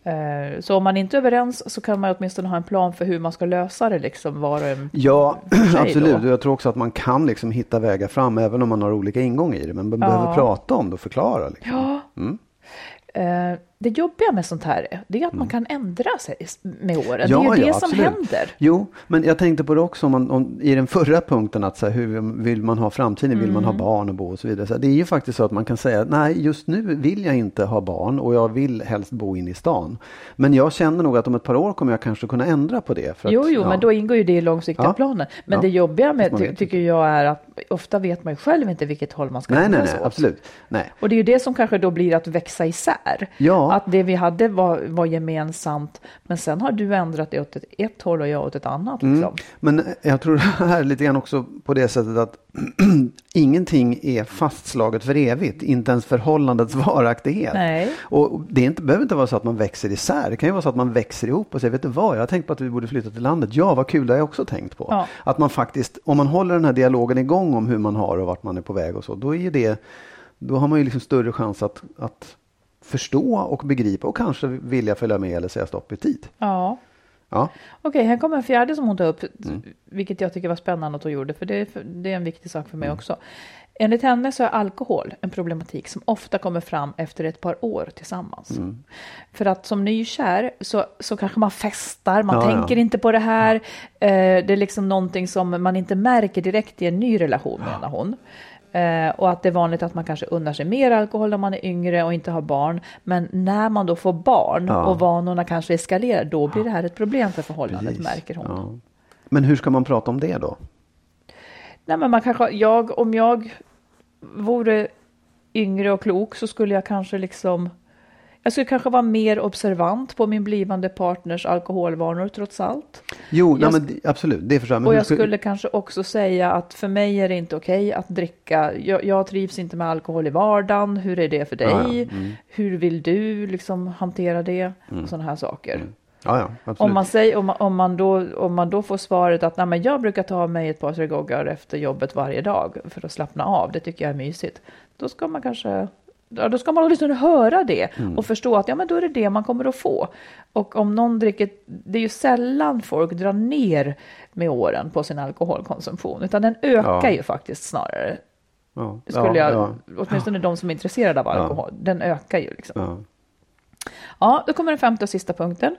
Eh, så om man inte är överens så kan man åtminstone ha en plan för hur man ska lösa det liksom var och en Ja, absolut. Då. Jag tror också att man kan liksom hitta vägar fram även om man har olika ingångar i det. Men man ja. behöver prata om det och förklara. Liksom. Ja. Mm. Uh, det jobbiga med sånt här det är att mm. man kan ändra sig med åren. Ja, det är ju det som absolut. händer. Jo, men jag tänkte på det också om man, om, i den förra punkten att så här, hur vill man ha framtiden? Mm. Vill man ha mm. barn och bo och så vidare? Så här, det är ju faktiskt så att man kan säga nej, just nu vill jag inte ha barn och jag vill helst bo in i stan. Men jag känner nog att om ett par år kommer jag kanske kunna ändra på det. För att, jo, jo, ja. men då ingår ju det i långsiktiga ja. planer. Men det jobbiga med, ty tycker jag är att ofta vet man ju själv inte vilket håll man ska nej, nej, nej, absolut. Nej. Och det är ju det som kanske då blir att växa isär. Ja. Att det vi hade var, var gemensamt. Men sen har du ändrat det åt ett, ett håll och jag åt ett annat. Mm. Liksom. Mm. Men jag tror här lite grann också på det sättet att ingenting är fastslaget för evigt. Inte ens förhållandets varaktighet. Nej. Och det inte, behöver inte vara så att man växer isär. Det kan ju vara så att man växer ihop och säger, vet du vad, jag har tänkt på att vi borde flytta till landet. Ja, vad kul, det har jag också tänkt på. Ja. Att man faktiskt, om man håller den här dialogen igång om hur man har och vart man är på väg och så, då är det då har man ju liksom större chans att, att förstå och begripa och kanske vilja följa med eller säga stopp i tid. Ja. ja. Okej, här kommer en fjärde som hon tar upp, mm. vilket jag tycker var spännande att hon gjorde, för det, det är en viktig sak för mig mm. också. Enligt henne så är alkohol en problematik som ofta kommer fram efter ett par år tillsammans. Mm. För att som nykär så, så kanske man festar, man ja, tänker ja. inte på det här. Eh, det är liksom någonting som man inte märker direkt i en ny relation menar hon. Eh, och att det är vanligt att man kanske unnar sig mer alkohol när man är yngre och inte har barn. Men när man då får barn ja. och vanorna kanske eskalerar, då blir det här ett problem för förhållandet, Precis. märker hon. Ja. Men hur ska man prata om det då? Nej, men man kanske, jag, om jag vore yngre och klok så skulle jag kanske liksom jag skulle kanske vara mer observant på min blivande partners alkoholvanor trots allt. Jo, jag, nej, men absolut, det förstår jag. Men och jag skulle... skulle kanske också säga att för mig är det inte okej att dricka. Jag, jag, trivs inte med alkohol i vardagen. Hur är det för dig? Ja. mm. Hur vill du liksom hantera det? Mm. Och sådana här saker. Mm. Ja, ja. Om man, säger, om, man, om, man då, om man då får svaret att Nej, men jag brukar ta mig ett par, tre gånger efter jobbet varje dag för att slappna av, det tycker jag är mysigt. Då ska man kanske Ja, då ska man åtminstone höra det och förstå att ja, men då är det det man kommer att få. Och om någon dricker, det är ju sällan folk drar ner med åren på sin alkoholkonsumtion, utan den ökar Ja. ju faktiskt snarare. ja, Skulle ja, jag, ja, åtminstone de som är intresserade av alkohol, den ökar ju liksom. ja. Då kommer den femte och sista punkten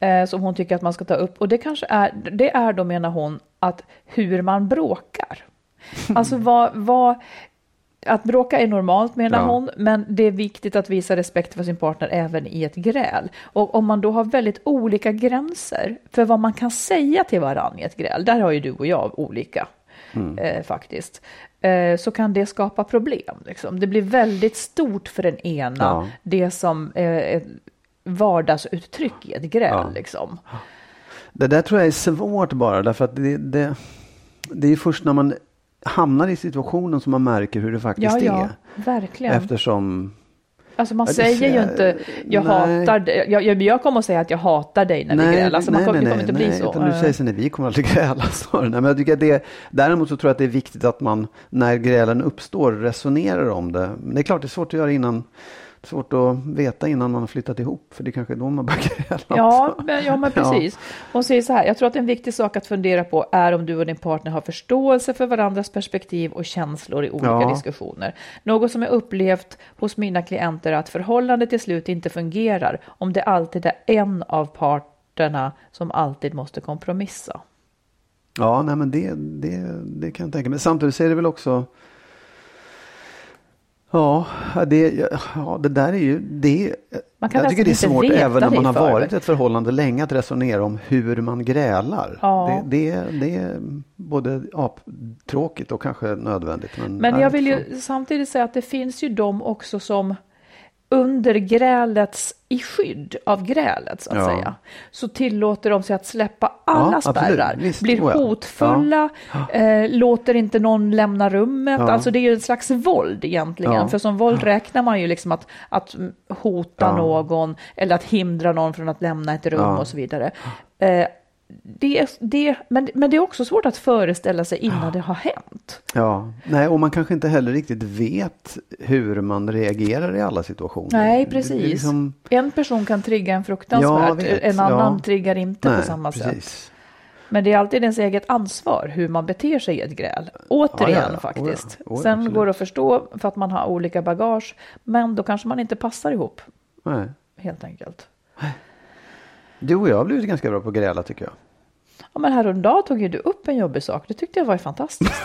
eh, som hon tycker att man ska ta upp. Och det kanske är, det är då menar hon att hur man bråkar. Alltså vad, vad, att bråka är normalt menar Ja. hon, men det är viktigt att visa respekt för sin partner även i ett gräl. Och om man då har väldigt olika gränser för vad man kan säga till varandra i ett gräl, där har ju du och jag olika eh, faktiskt, eh, så kan det skapa problem. Liksom. Det blir väldigt stort för den ena, Ja. det som är ett vardagsuttryck i ett gräl. Ja. Liksom. Det där tror jag är svårt bara därför att det, det, det är först när man hamnar i situationen som man märker hur det faktiskt Ja, ja, är. verkligen. Eftersom, Alltså man Ja, säger ju inte, jag nej. hatar dig. Jag, jag, jag kommer att säga att jag hatar dig när vi grälar. Alltså man kommer, det kommer inte bli så. Utan du säger så, nej, vi kommer aldrig gräla. Nej, men jag tycker att det, däremot så tror jag att det är viktigt att man när grälen uppstår resonerar om det. Men det är klart det är svårt att göra innan, svårt att veta innan man har flyttat ihop. För det är kanske är då man börjar gräla. Ja, men, ja, men precis. Hon säger så här, jag tror att en viktig sak att fundera på är om du och din partner har förståelse för varandras perspektiv och känslor i olika Ja. diskussioner. Något som jag upplevt hos mina klienter är att förhållandet till slut inte fungerar om det alltid är en av parterna som alltid måste kompromissa. Ja, nej, men det, det, det kan jag tänka mig. Samtidigt så är det väl också Ja, det, ja, det där är ju... Det, Man kan jag tycker det är svårt även det man har varit i ett förhållande länge att resonera om hur man grälar. Ja. Det, det, det är både ja, tråkigt och kanske nödvändigt. Men, Men jag vill ju samtidigt säga att det finns ju de också som under grälets, i skydd av grälet så att Ja. säga, så tillåter de sig att släppa alla absolut. spärrar, Visst, blir oh ja. hotfulla, eh, låter inte någon lämna rummet. Ja. Alltså det är ju en slags våld egentligen, Ja. för som våld räknar man ju liksom att, att hota Ja. någon eller att hindra någon från att lämna ett rum Ja. och så vidare. Eh, det, det, men, men det är också svårt att föreställa sig innan det har hänt. Ja, nej, och man kanske inte heller riktigt vet hur man reagerar i alla situationer. Nej, precis. det liksom- En person kan trigga en Ja, fruktansvärt, vet. en annan Ja. triggar inte nej, på samma sätt. precis. Men det är alltid ens eget ansvar hur man beter sig i ett gräl. Återigen Ja, ja, ja. faktiskt. Oh ja. Oh ja, Sen absolut. går det att förstå för att man har olika bagage, men då kanske man inte passar ihop Nej. helt enkelt. Du och jag har blivit ganska bra på att gräla tycker jag. Ja, men häromdagen tog ju du upp en jobbig sak. Det tyckte jag var fantastiskt.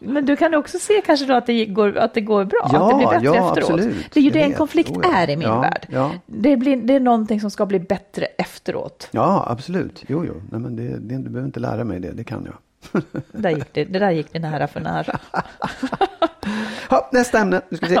Men du kan också se kanske då att det går, att det går bra, Ja, att det blir bättre ja, efteråt. absolut. Det är ju det en konflikt Oh, ja. är i min Ja, värld. ja. Det, blir, det är någonting som ska bli bättre efteråt. Ja, absolut. Jo, jo. Nej, men det, det, du behöver inte lära mig det, det kan jag. Där gick det, det där gick det nära för nära. Ja, nästa ämne. Nu ska vi se.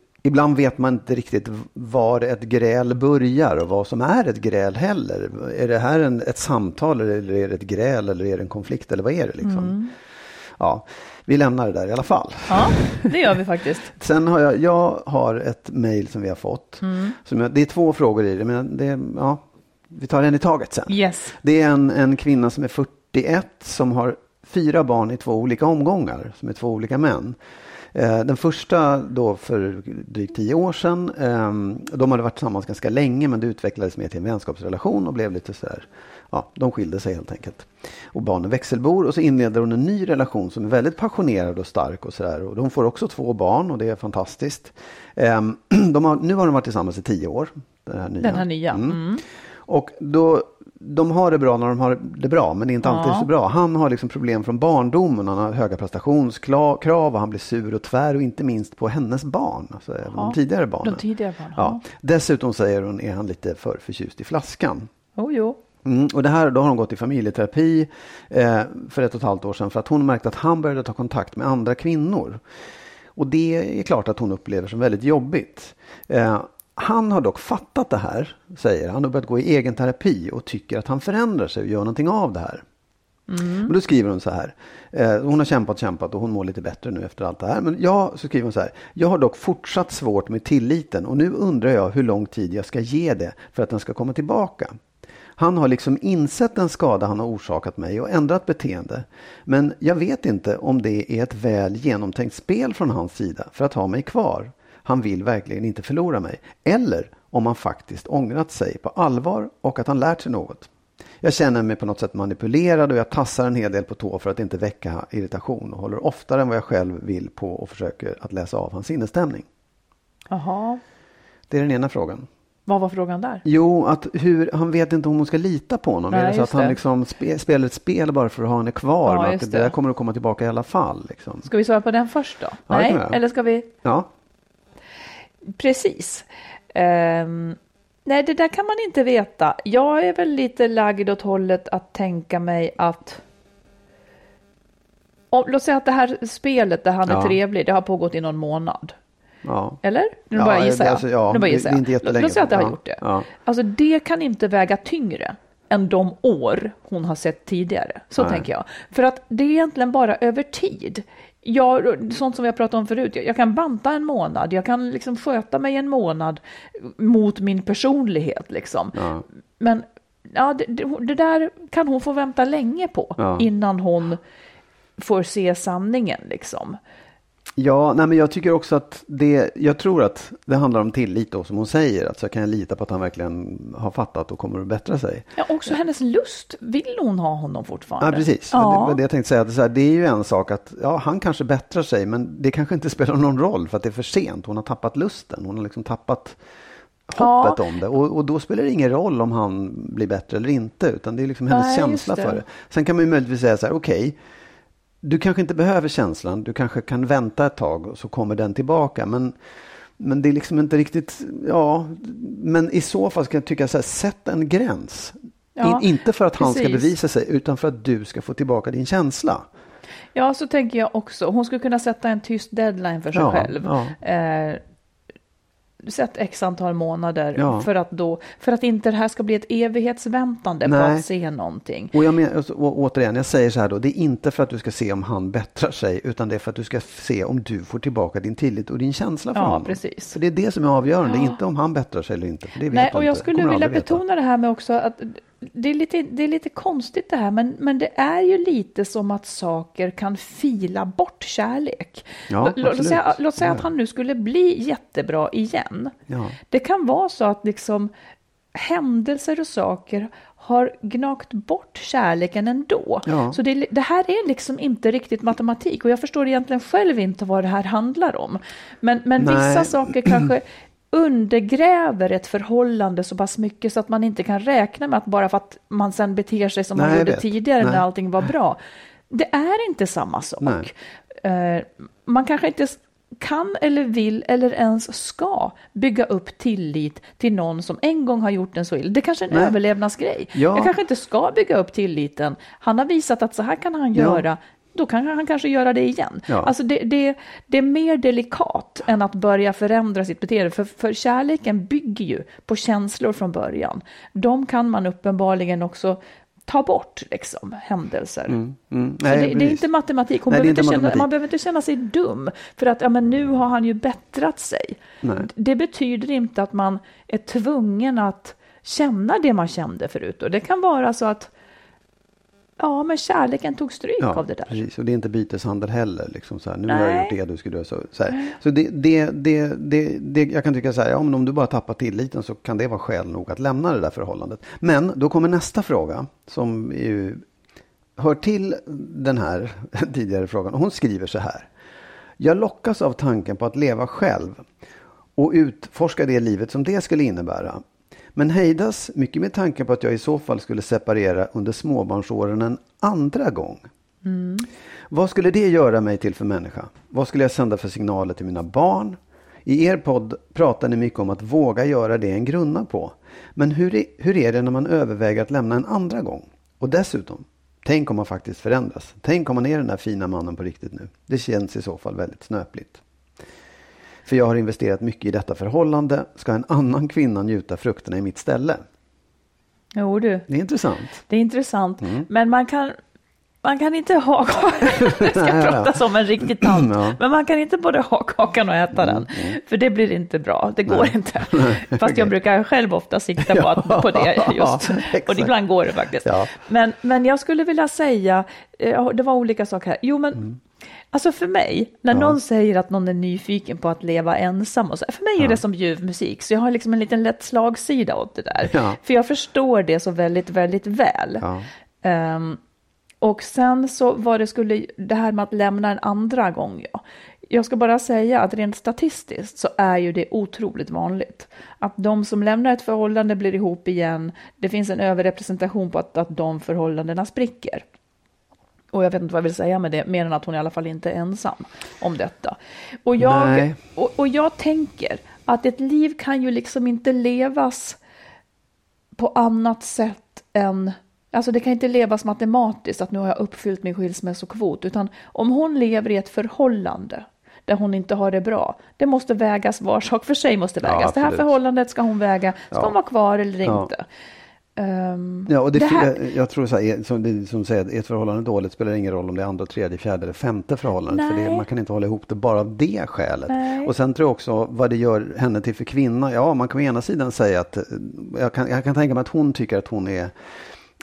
ibland vet man inte riktigt var ett gräl börjar och vad som är ett gräl heller. Är det här en, ett samtal eller är det ett gräl eller är det en konflikt eller vad är det liksom? Ja, vi lämnar det där i alla fall. Ja, det gör vi faktiskt. Sen har jag, jag har ett mejl som vi har fått. Som jag, det är två frågor i det, men det, ja, vi tar en i taget sen. Yes. Det är en, en kvinna som är 41 som har fyra barn i två olika omgångar, som är två olika män. Eh, Den första då för drygt tio år sedan, eh, de hade varit tillsammans ganska länge men det utvecklades mer till en vänskapsrelation och blev lite sådär, ja, de skilde sig helt enkelt. Och barnen växelbor och så inleder hon en ny relation som är väldigt passionerad och stark och sådär. Och de får också två barn och det är fantastiskt. Eh, De har, nu har de varit tillsammans i tio år. Den här nya. Den här nya. Mm. Mm. Och då, de har det bra när de har det bra, men det är inte alltid Ja. så bra. Han har liksom problem från barndomen. Han har höga prestationskrav och han blir sur och tvär och inte minst på hennes barn. Alltså även de tidigare barnen. De tidigare barnen. Ja. Dessutom säger hon är han lite för förtjust i flaskan. Oh, jo. Mm, och det här, då har hon gått i familjeterapi eh, för ett och ett halvt år sedan för att hon märkte att han började ta kontakt med andra kvinnor. Och det är klart att hon upplever som väldigt jobbigt. Eh, han har dock fattat det här, säger han, och börjat gå i egen terapi och tycker att han förändrar sig och gör någonting av det här. Men då skriver hon så här. Eh, hon har kämpat, kämpat och hon mår lite bättre nu efter allt det här. Men jag, så skriver hon så här. Jag har dock fortsatt svårt med tilliten och nu undrar jag hur lång tid jag ska ge det för att den ska komma tillbaka. Han har liksom insett den skada han har orsakat mig och ändrat beteende. Men jag vet inte om det är ett väl genomtänkt spel från hans sida för att ha mig kvar. Han vill verkligen inte förlora mig. Eller om han faktiskt ångrat sig på allvar och att han lärt sig något. Jag känner mig på något sätt manipulerad och jag tassar en hel del på tå för att inte väcka irritation och håller oftare än vad jag själv vill på och försöker att läsa av hans sinnesstämning. Jaha. Det är den ena frågan. Vad var frågan där? Jo, att hur, han vet inte om hon ska lita på honom. Nej, är det så att han liksom spe, spelar ett spel bara för att ha henne kvar? Ja, att det, det. där kommer att komma tillbaka i alla fall. Liksom. Ska vi svara på den först då? Ja, Nej, eller ska vi? Ja, Precis. Ehm, nej, det där kan man inte veta. Jag är väl lite lagd åt hållet att tänka mig att om, låt säga att det här spelet där han är Ja. trevlig, det har pågått i någon månad. ja. Eller? Nu Ja, bara gissar jag. alltså, ja, nu bara gissar är jag. Låt säga att det har gjort det. Alltså det kan inte väga tyngre än de år hon har sett tidigare. Så Nej. tänker jag. För att det är egentligen bara över tid. Jag, sånt som vi har pratat om förut, jag, kan banta en månad, jag kan liksom sköta mig en månad mot min personlighet. Liksom. Ja. Men ja, det, det, det där kan hon få vänta länge på Ja. innan hon får se sanningen. Liksom. Ja, nej, men jag tycker också att det, jag tror att det handlar om tillit då som hon säger. Att så kan jag lita på att han verkligen har fattat och kommer att bättra sig. Ja, också hennes lust. Vill hon ha honom fortfarande? Ja, precis. Ja. Det det jag tänkte säga. Att det, är så här, det är ju en sak att ja, han kanske bättrar sig, men det kanske inte spelar någon roll för att det är för sent. Hon har tappat lusten. Hon har liksom tappat Ja. hoppet om det. Och, och då spelar det ingen roll om han blir bättre eller inte, utan det är liksom hennes Nej, känsla det. för det. Sen kan man ju möjligtvis säga så här, okej, du kanske inte behöver känslan, du kanske kan vänta ett tag och så kommer den tillbaka. Men, men det är liksom inte riktigt, ja, men i så fall ska jag tycka så här, sätt en gräns. Ja, In, inte för att han ska bevisa sig, utan för att du ska få tillbaka din känsla. Ja, så tänker jag också. Hon skulle kunna sätta en tyst deadline för sig Ja, själv. ja. Eh, sätt x antal månader Ja. för, att då, för att inte det här ska bli ett evighetsväntande på Nej. att se någonting. Och, jag men, och, återigen, jag säger så här då, det är inte för att du ska se om han bättrar sig, utan det är för att du ska se om du får tillbaka din tillit och din känsla för Ja, honom. precis. Så det är det som är avgörande, inte om han bättrar sig eller inte. För Nej, och jag inte. skulle vilja betona det här med också att det är lite, det är lite konstigt det här, men, men det är ju lite som att saker kan fila bort kärlek. Ja, Lå- låt, absolut. säga, låt säga att han nu skulle bli jättebra igen. Ja. Det kan vara så att liksom händelser och saker har gnagt bort kärleken ändå. Ja. Så det, det, här är liksom inte riktigt matematik och jag förstår egentligen själv inte vad det här handlar om. Men, men vissa saker kanske undergräver ett förhållande så pass mycket så att man inte kan räkna med att bara för att man sen beter sig som Nej, man gjorde tidigare Nej. när allting var bra. Det är inte samma sak. Eh, man kanske inte kan eller vill eller ens ska bygga upp tillit till någon som en gång har gjort en så illa. Det kanske är en Nej. överlevnadsgrej. Ja. Jag kanske inte ska bygga upp tilliten. Han har visat att så här kan han Ja. göra. Då kan han kanske göra det igen. Ja. Alltså det, det, det är mer delikat än att börja förändra sitt beteende. För, för kärleken bygger ju på känslor från början. De kan man uppenbarligen också ta bort, liksom, händelser. Mm, mm. Nej, det, det är inte matematik. Nej, behöver inte inte känna, matematik. man behöver inte känna sig dum för att ja, men nu har han ju bättrat sig. Nej. Det betyder inte att man är tvungen att känna det man kände förut. Och det kan vara så att ja, men kärleken tog stryk Ja, av det där. precis. Och det är inte byteshandel heller. Liksom så här, nu har jag Nej. gjort det, du skulle göra så. så, så det, det, det, det, det, jag kan tycka så här, ja, men om du bara tappar tilliten så kan det vara skäl nog att lämna det där förhållandet. Men då kommer nästa fråga som ju hör till den här tidigare frågan. Hon skriver så här. Jag lockas av tanken på att leva själv och utforska det livet som det skulle innebära. Men hejdas mycket med tanken på att jag i så fall skulle separera under småbarnsåren en andra gång. Vad skulle det göra mig till för människa? Vad skulle jag sända för signaler till mina barn? I er podd pratar ni mycket om att våga göra det en grunnar på. Men hur är, hur är det när man överväger att lämna en andra gång? Och dessutom, tänk om man faktiskt förändras. Tänk om man är den där fina mannen på riktigt nu. Det känns i så fall väldigt snöpligt. För jag har investerat mycket i detta förhållande. Ska en annan kvinna njuta frukterna i mitt ställe? Jo du, Det är intressant. det är intressant. Mm. Men man kan, man kan inte ha Det ska Ja, ja. prata som en riktig tant. Ja. Men man kan inte både ha kakan och äta den. För det blir inte bra. Det går inte. Fast okej. jag brukar själv ofta sikta på, att, på det just. och ibland går det faktiskt. Ja. Men, men jag skulle vilja säga, eh, det var olika saker här. Jo, men Mm. Alltså för mig, när någon säger att någon är nyfiken på att leva ensam, och så, för mig är det som ljuv musik, så jag har liksom en liten lätt slagsida åt det där. Ja. För jag förstår det så väldigt, väldigt väl. Ja. Ehm, och sen så var det skulle, det här med att lämna en andra gång, ja. Jag ska bara säga att rent statistiskt så är ju det otroligt vanligt. Att de som lämnar ett förhållande blir ihop igen, det finns en överrepresentation på att, att de förhållandena spricker. Och jag vet inte vad jag vill säga med det, mer än att hon i alla fall inte är ensam om detta. Och jag, och, och jag tänker att ett liv kan ju liksom inte levas på annat sätt än Alltså det kan inte levas matematiskt att nu har jag uppfyllt min skilsmässokvot, utan om hon lever i ett förhållande där hon inte har det bra, det måste vägas, var sak för sig måste Ja, vägas. det här förhållandet ska hon väga, ska Ja. hon vara kvar eller Ja. inte? Ehm, Ja, och det, det här- jag, jag tror så här, som, det, som säger, ett förhållande dåligt spelar ingen roll om det är andra, tredje, fjärde eller femte förhållandet. För det, man kan inte hålla ihop det bara av det skälet. Nej. Och sen tror jag också vad det gör henne till för kvinna. Ja, man kan å ena sidan säga att eh, jag kan, jag kan tänka mig att hon tycker att hon är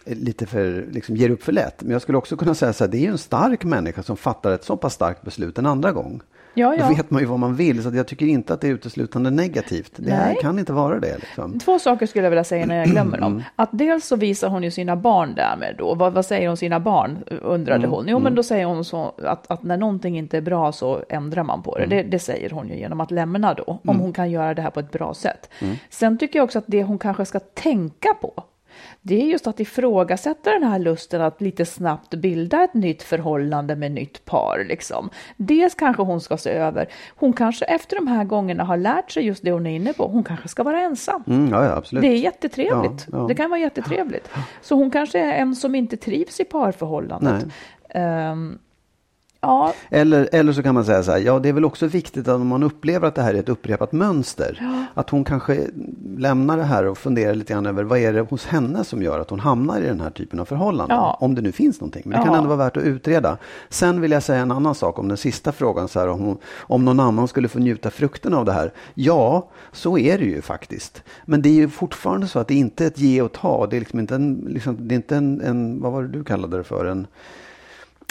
lite för, liksom ger upp för lätt. Men jag skulle också kunna säga så här, det är ju en stark människa som fattar ett så pass starkt beslut en andra gång. Ja, ja. Då vet man ju vad man vill, så jag tycker inte att det är uteslutande negativt. Det här Nej. kan inte vara det. Liksom. Två saker skulle jag vilja säga när jag glömmer Mm. dem. Att dels så visar hon ju sina barn därmed då. Vad, vad säger hon sina barn, undrade Mm. hon. Jo, men då säger hon så att, att när någonting inte är bra så ändrar man på det. Mm. det. Det säger hon ju genom att lämna då, om hon kan göra det här på ett bra sätt. Mm. Sen tycker jag också att det hon kanske ska tänka på, det är just att ifrågasätta den här lusten att lite snabbt bilda ett nytt förhållande med nytt par. Liksom. Dels kanske hon ska se över, hon kanske efter de här gångerna har lärt sig just det hon är inne på, hon kanske ska vara ensam. Mm, ja, absolut. Det är jättetrevligt. Ja, ja. Det kan vara jättetrevligt. Så hon kanske är en som inte trivs i parförhållandet. Ehm, ja, Eller, eller så kan man säga så här, ja det är väl också viktigt att om man upplever att det här är ett upprepat mönster, att hon kanske lämnar det här och funderar lite grann över vad är det hos henne som gör att hon hamnar i den här typen av förhållanden. Ja. Om det nu finns någonting. Men det kan Ja. ändå vara värt att utreda. Sen vill jag säga en annan sak om den sista frågan, så här, om, hon, om någon annan skulle få njuta frukten av det här. Ja, så är det ju faktiskt. Men det är ju fortfarande så att det inte är ett ge och ta. Det är liksom inte en, liksom, det är inte en, en vad var det du kallade det för? En,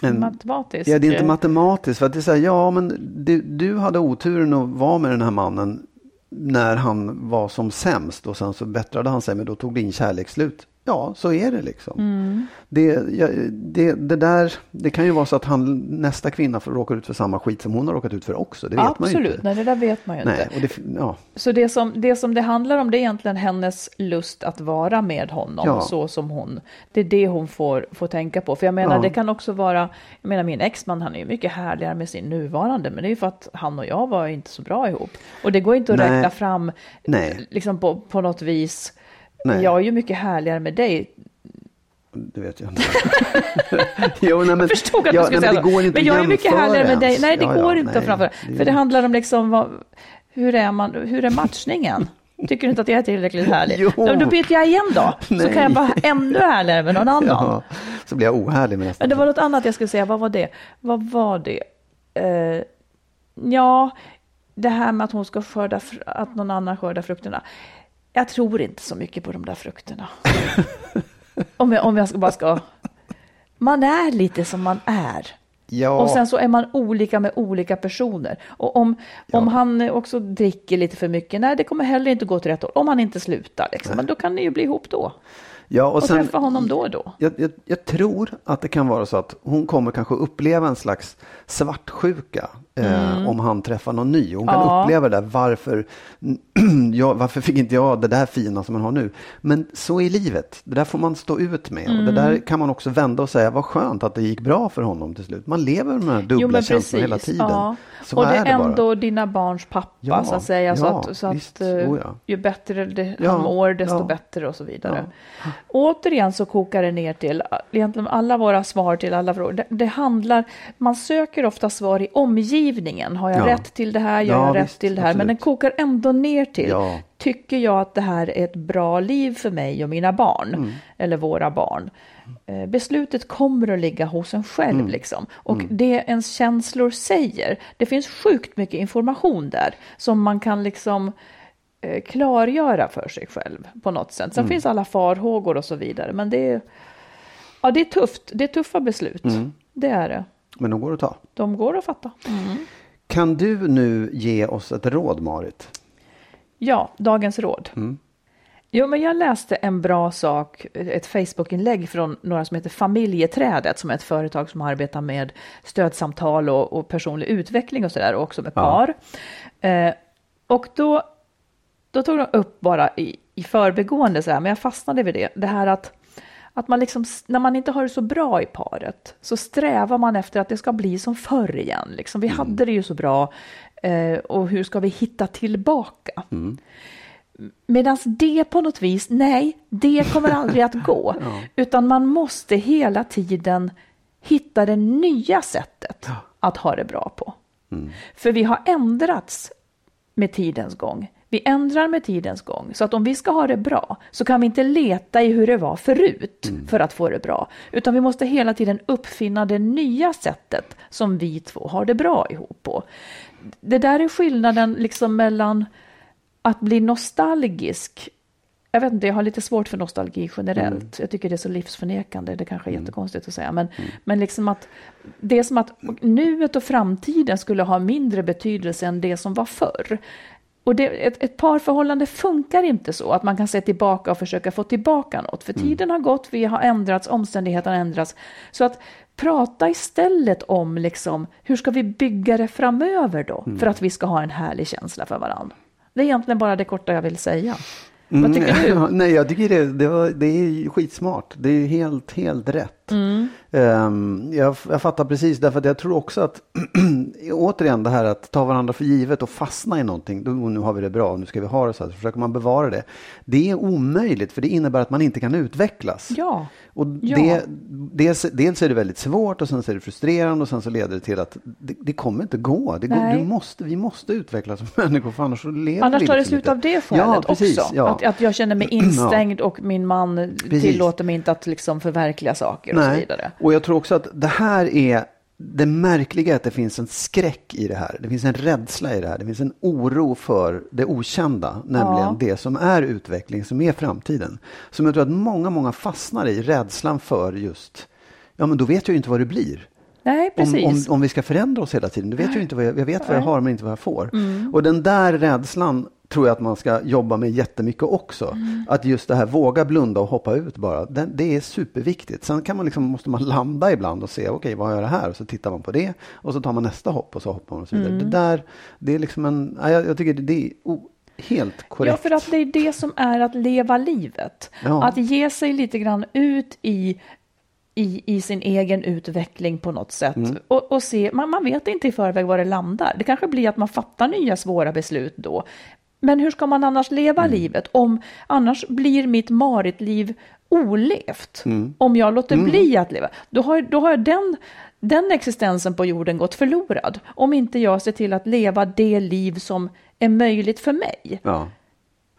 en, matematiskt. Ja, det är inte matematiskt. För att det är så här, ja, men du, du hade oturen att vara med den här mannen när han var som sämst och sen så bättrade han sig, men då tog din kärlek slut. Ja, så är det liksom. Mm. Det, ja, det, det, där, det kan ju vara så att han, nästa kvinna råkar ut för samma skit som hon har råkat ut för också. Det vet Absolut, man ju inte. nej det där vet man ju Nej, inte. det, ja, Så det som, det som det handlar om det är egentligen hennes lust att vara med honom Ja. så som hon, det är det hon får, får tänka på. För jag menar det kan också vara, jag menar min exman han är ju mycket härligare med sin nuvarande men det är ju för att han och jag var inte så bra ihop. Och det går inte att Nej. räkna fram Nej. liksom på, på något vis. Nej. Jag är ju mycket härligare med dig. det vet jag inte. jo, nej, men, Jag förstod att ja, du skulle nej, säga men det så. inte Men jag är mycket härligare med dig. ens. Nej, det Ja, går ja, inte nej, att framföra. För det handlar om liksom, vad, hur är man, hur är matchningen? Tycker du inte att jag är tillräckligt härlig? Jo. Då byter jag igen då. Så Nej. kan jag vara ännu härligare med någon annan. Ja, så blir jag ohärlig med nästa. Men det var något annat jag skulle säga. Vad var det? Vad var det? Eh, ja, det här med att hon ska skörda, att någon annan skördar frukterna. Jag tror inte så mycket på de där frukterna. om, jag, om jag ska bara ska... Man är lite som man är. ja, Och sen så är man olika med olika personer. Och om, om han också dricker lite för mycket, nej det kommer heller inte gå till rätt håll. Om han inte slutar, liksom. men då kan ni ju bli ihop då. ja, och Och sen, träffa honom då och då. jag, jag, jag tror att det kan vara så att hon kommer kanske uppleva en slags svartsjuka eh, om han träffar någon ny. Hon kan Mm. Ja. uppleva det där, varför, ja, varför fick inte jag det där fina som man har nu? Men så är livet, det där får man stå ut med. Och det Mm. där kan man också vända och säga, vad skönt att det gick bra för honom till slut. Man lever med de här dubbla känslorna hela tiden. Ja. Och det är det bara. ändå dina barns pappa så att säga. Så att, så att eh, Oh, ju bättre det, han mår, desto bättre och så vidare. Återigen så kokar det ner till egentligen alla våra svar till alla frågor. Det, det handlar, man söker ofta svar i omgivningen. Har jag Ja. rätt till det här? Gör Ja, jag rätt visst, till det här? Men absolut. den kokar ändå ner till Ja. Tycker jag att det här är ett bra liv för mig och mina barn? Mm. Eller våra barn? Eh, Beslutet kommer att ligga hos en själv. Mm. Liksom. Och det ens känslor säger, det finns sjukt mycket information där som man kan liksom eh, klargöra för sig själv på något sätt. Mm. Sen finns alla farhågor och så vidare. Men det är, ja, det är tufft. Det är tuffa beslut. Mm. Det är det. Men de går att ta. De går att fatta. Kan du nu ge oss ett råd, Marit? Ja, dagens råd. Mm. Jo, men jag läste en bra sak, ett Facebookinlägg från några som heter Familjeträdet, som är ett företag som arbetar med stödsamtal och, och personlig utveckling och sådär, och också med Ja. par. Eh, och då, då tog de upp bara i, i förbegående, så här, men jag fastnade vid det, det här att att man liksom, när man inte har det så bra i paret så strävar man efter att det ska bli som förr igen. Liksom. Vi hade det ju så bra eh, och hur ska vi hitta tillbaka? Medan det på något vis, nej, det kommer aldrig att gå. Utan man måste hela tiden hitta det nya sättet att ha det bra på. För vi har ändrats med tidens gång. Vi ändrar med tidens gång. Så att om vi ska ha det bra så kan vi inte leta i hur det var förut för att få det bra. Utan vi måste hela tiden uppfinna det nya sättet som vi två har det bra ihop på. Det där är skillnaden liksom mellan att bli nostalgisk. Jag vet inte, jag har lite svårt för nostalgi generellt. Jag tycker det är så livsförnekande. Det kanske är jättekonstigt att säga. Men, men liksom att det är som att nuet och framtiden skulle ha mindre betydelse än det som var förr. Och det, ett, ett parförhållande funkar inte så att man kan se tillbaka och försöka få tillbaka något. För tiden har gått, vi har ändrats, omständigheterna har ändrats. Så att prata istället om liksom, hur ska vi bygga det framöver då? För att vi ska ha en härlig känsla för varandra. Det är egentligen bara det korta jag vill säga. Vad tycker du? Mm. Nej, jag tycker det, det, var, det är skitsmart. Det är helt, helt rätt. Mm. Ehm, jag, jag fattar precis, därför att jag tror också att återigen det här att ta varandra för givet och fastna i någonting. Då, nu har vi det bra, nu ska vi ha det så här, så försöker man bevara det. Det är omöjligt, för det innebär att man inte kan utvecklas. Ja. Och Ja. det, dels, dels är det väldigt svårt och sen så är det frustrerande och sen så leder det till att det, det kommer inte gå. Det går du måste, vi måste utvecklas som människor för annars så lever Annars vi tar det liksom slut inte. av det skälet ja, precis, också. Ja. Att, att jag känner mig instängd och min man Precis. tillåter mig inte att liksom förverkliga saker och så vidare. Och jag tror också att det här är det märkliga är att det finns en skräck i det här. Det finns en rädsla i det här. Det finns en oro för det okända, nämligen Ja. det som är utveckling, som är framtiden. Som jag tror att många, många fastnar i, rädslan för just, ja men då vet jag ju inte vad det blir. Nej, Om, precis. om, om vi ska förändra oss hela tiden. Du vet ju inte vad jag, jag vet vad jag har men inte vad jag får. Mm. Och den där rädslan tror jag att man ska jobba med jättemycket också. Mm. Att just det här våga blunda och hoppa ut bara, det, det är superviktigt. Sen kan man liksom, måste man landa ibland och se, okej okay, vad gör det här? Och så tittar man på det och så tar man nästa hopp och så hoppar man och så vidare. Mm. Det där, det är liksom en, jag, jag tycker det är oh, helt korrekt. Ja, för att det är det som är att leva livet. Ja. Att ge sig lite grann ut i i, i sin egen utveckling på något sätt. Mm. Och, och se, man, man vet inte i förväg var det landar. Det kanske blir att man fattar nya svåra beslut då. Men hur ska man annars leva Mm. livet? Om, annars blir mitt maritliv olevt. Mm. Om jag låter bli att leva. Då har, då har den, den existensen på jorden gått förlorad. Om inte jag ser till att leva det liv som är möjligt för mig. Ja.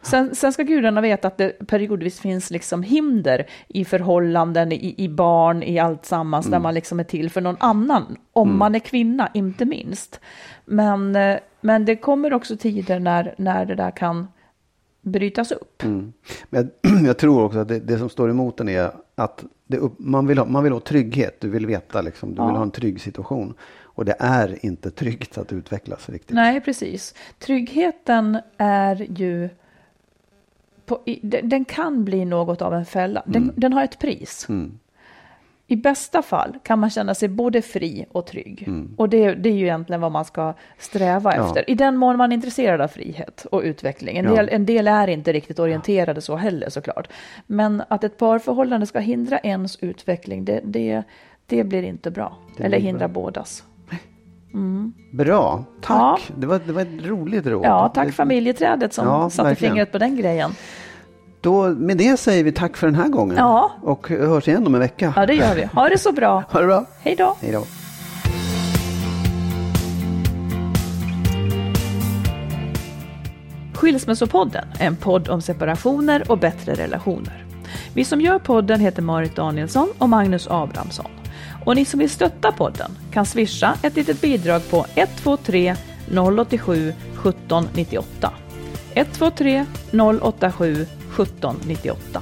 Sen, sen ska gudarna veta att det periodvis finns liksom hinder i förhållanden, i, i barn, i allt sammans, där man liksom är till för någon annan, om man är kvinna, inte minst. Men, eh, men det kommer också tider när, när det där kan brytas upp. Men jag, jag tror också att det, det som står emot den är att upp, man, vill ha, man vill ha trygghet. Du vill veta, liksom, du vill ha en trygg situation. Och det är inte tryggt att utvecklas riktigt. Nej, precis. Tryggheten är ju... På, i, den, kan bli något av en fälla. Den, den har ett pris. I bästa fall kan man känna sig både fri och trygg. Och det, det är ju egentligen vad man ska sträva Ja. efter. I den mån man är intresserad av frihet och utveckling. En, Ja. del, en del är inte riktigt orienterade så heller såklart. Men att ett parförhållande ska hindra ens utveckling, det, det, det blir inte bra. Eller hindra bra. bådas. Bra, tack. Ja. Det, var, det var ett roligt råd. Ja, tack Det- familjeträdet som Ja, satte verkligen. fingret på den grejen. Då, med det säger vi tack för den här gången. Ja. Och hörs igen om en vecka. Ja, det gör vi. Ha det så bra. Ha det bra. Hej då. Hej då. Skilsmässopodden är en podd om separationer och bättre relationer. Vi som gör podden heter Marit Danielsson och Magnus Abrahamsson. Och ni som vill stötta podden kan swisha ett litet bidrag på 123 087 1798. 123 087 1798.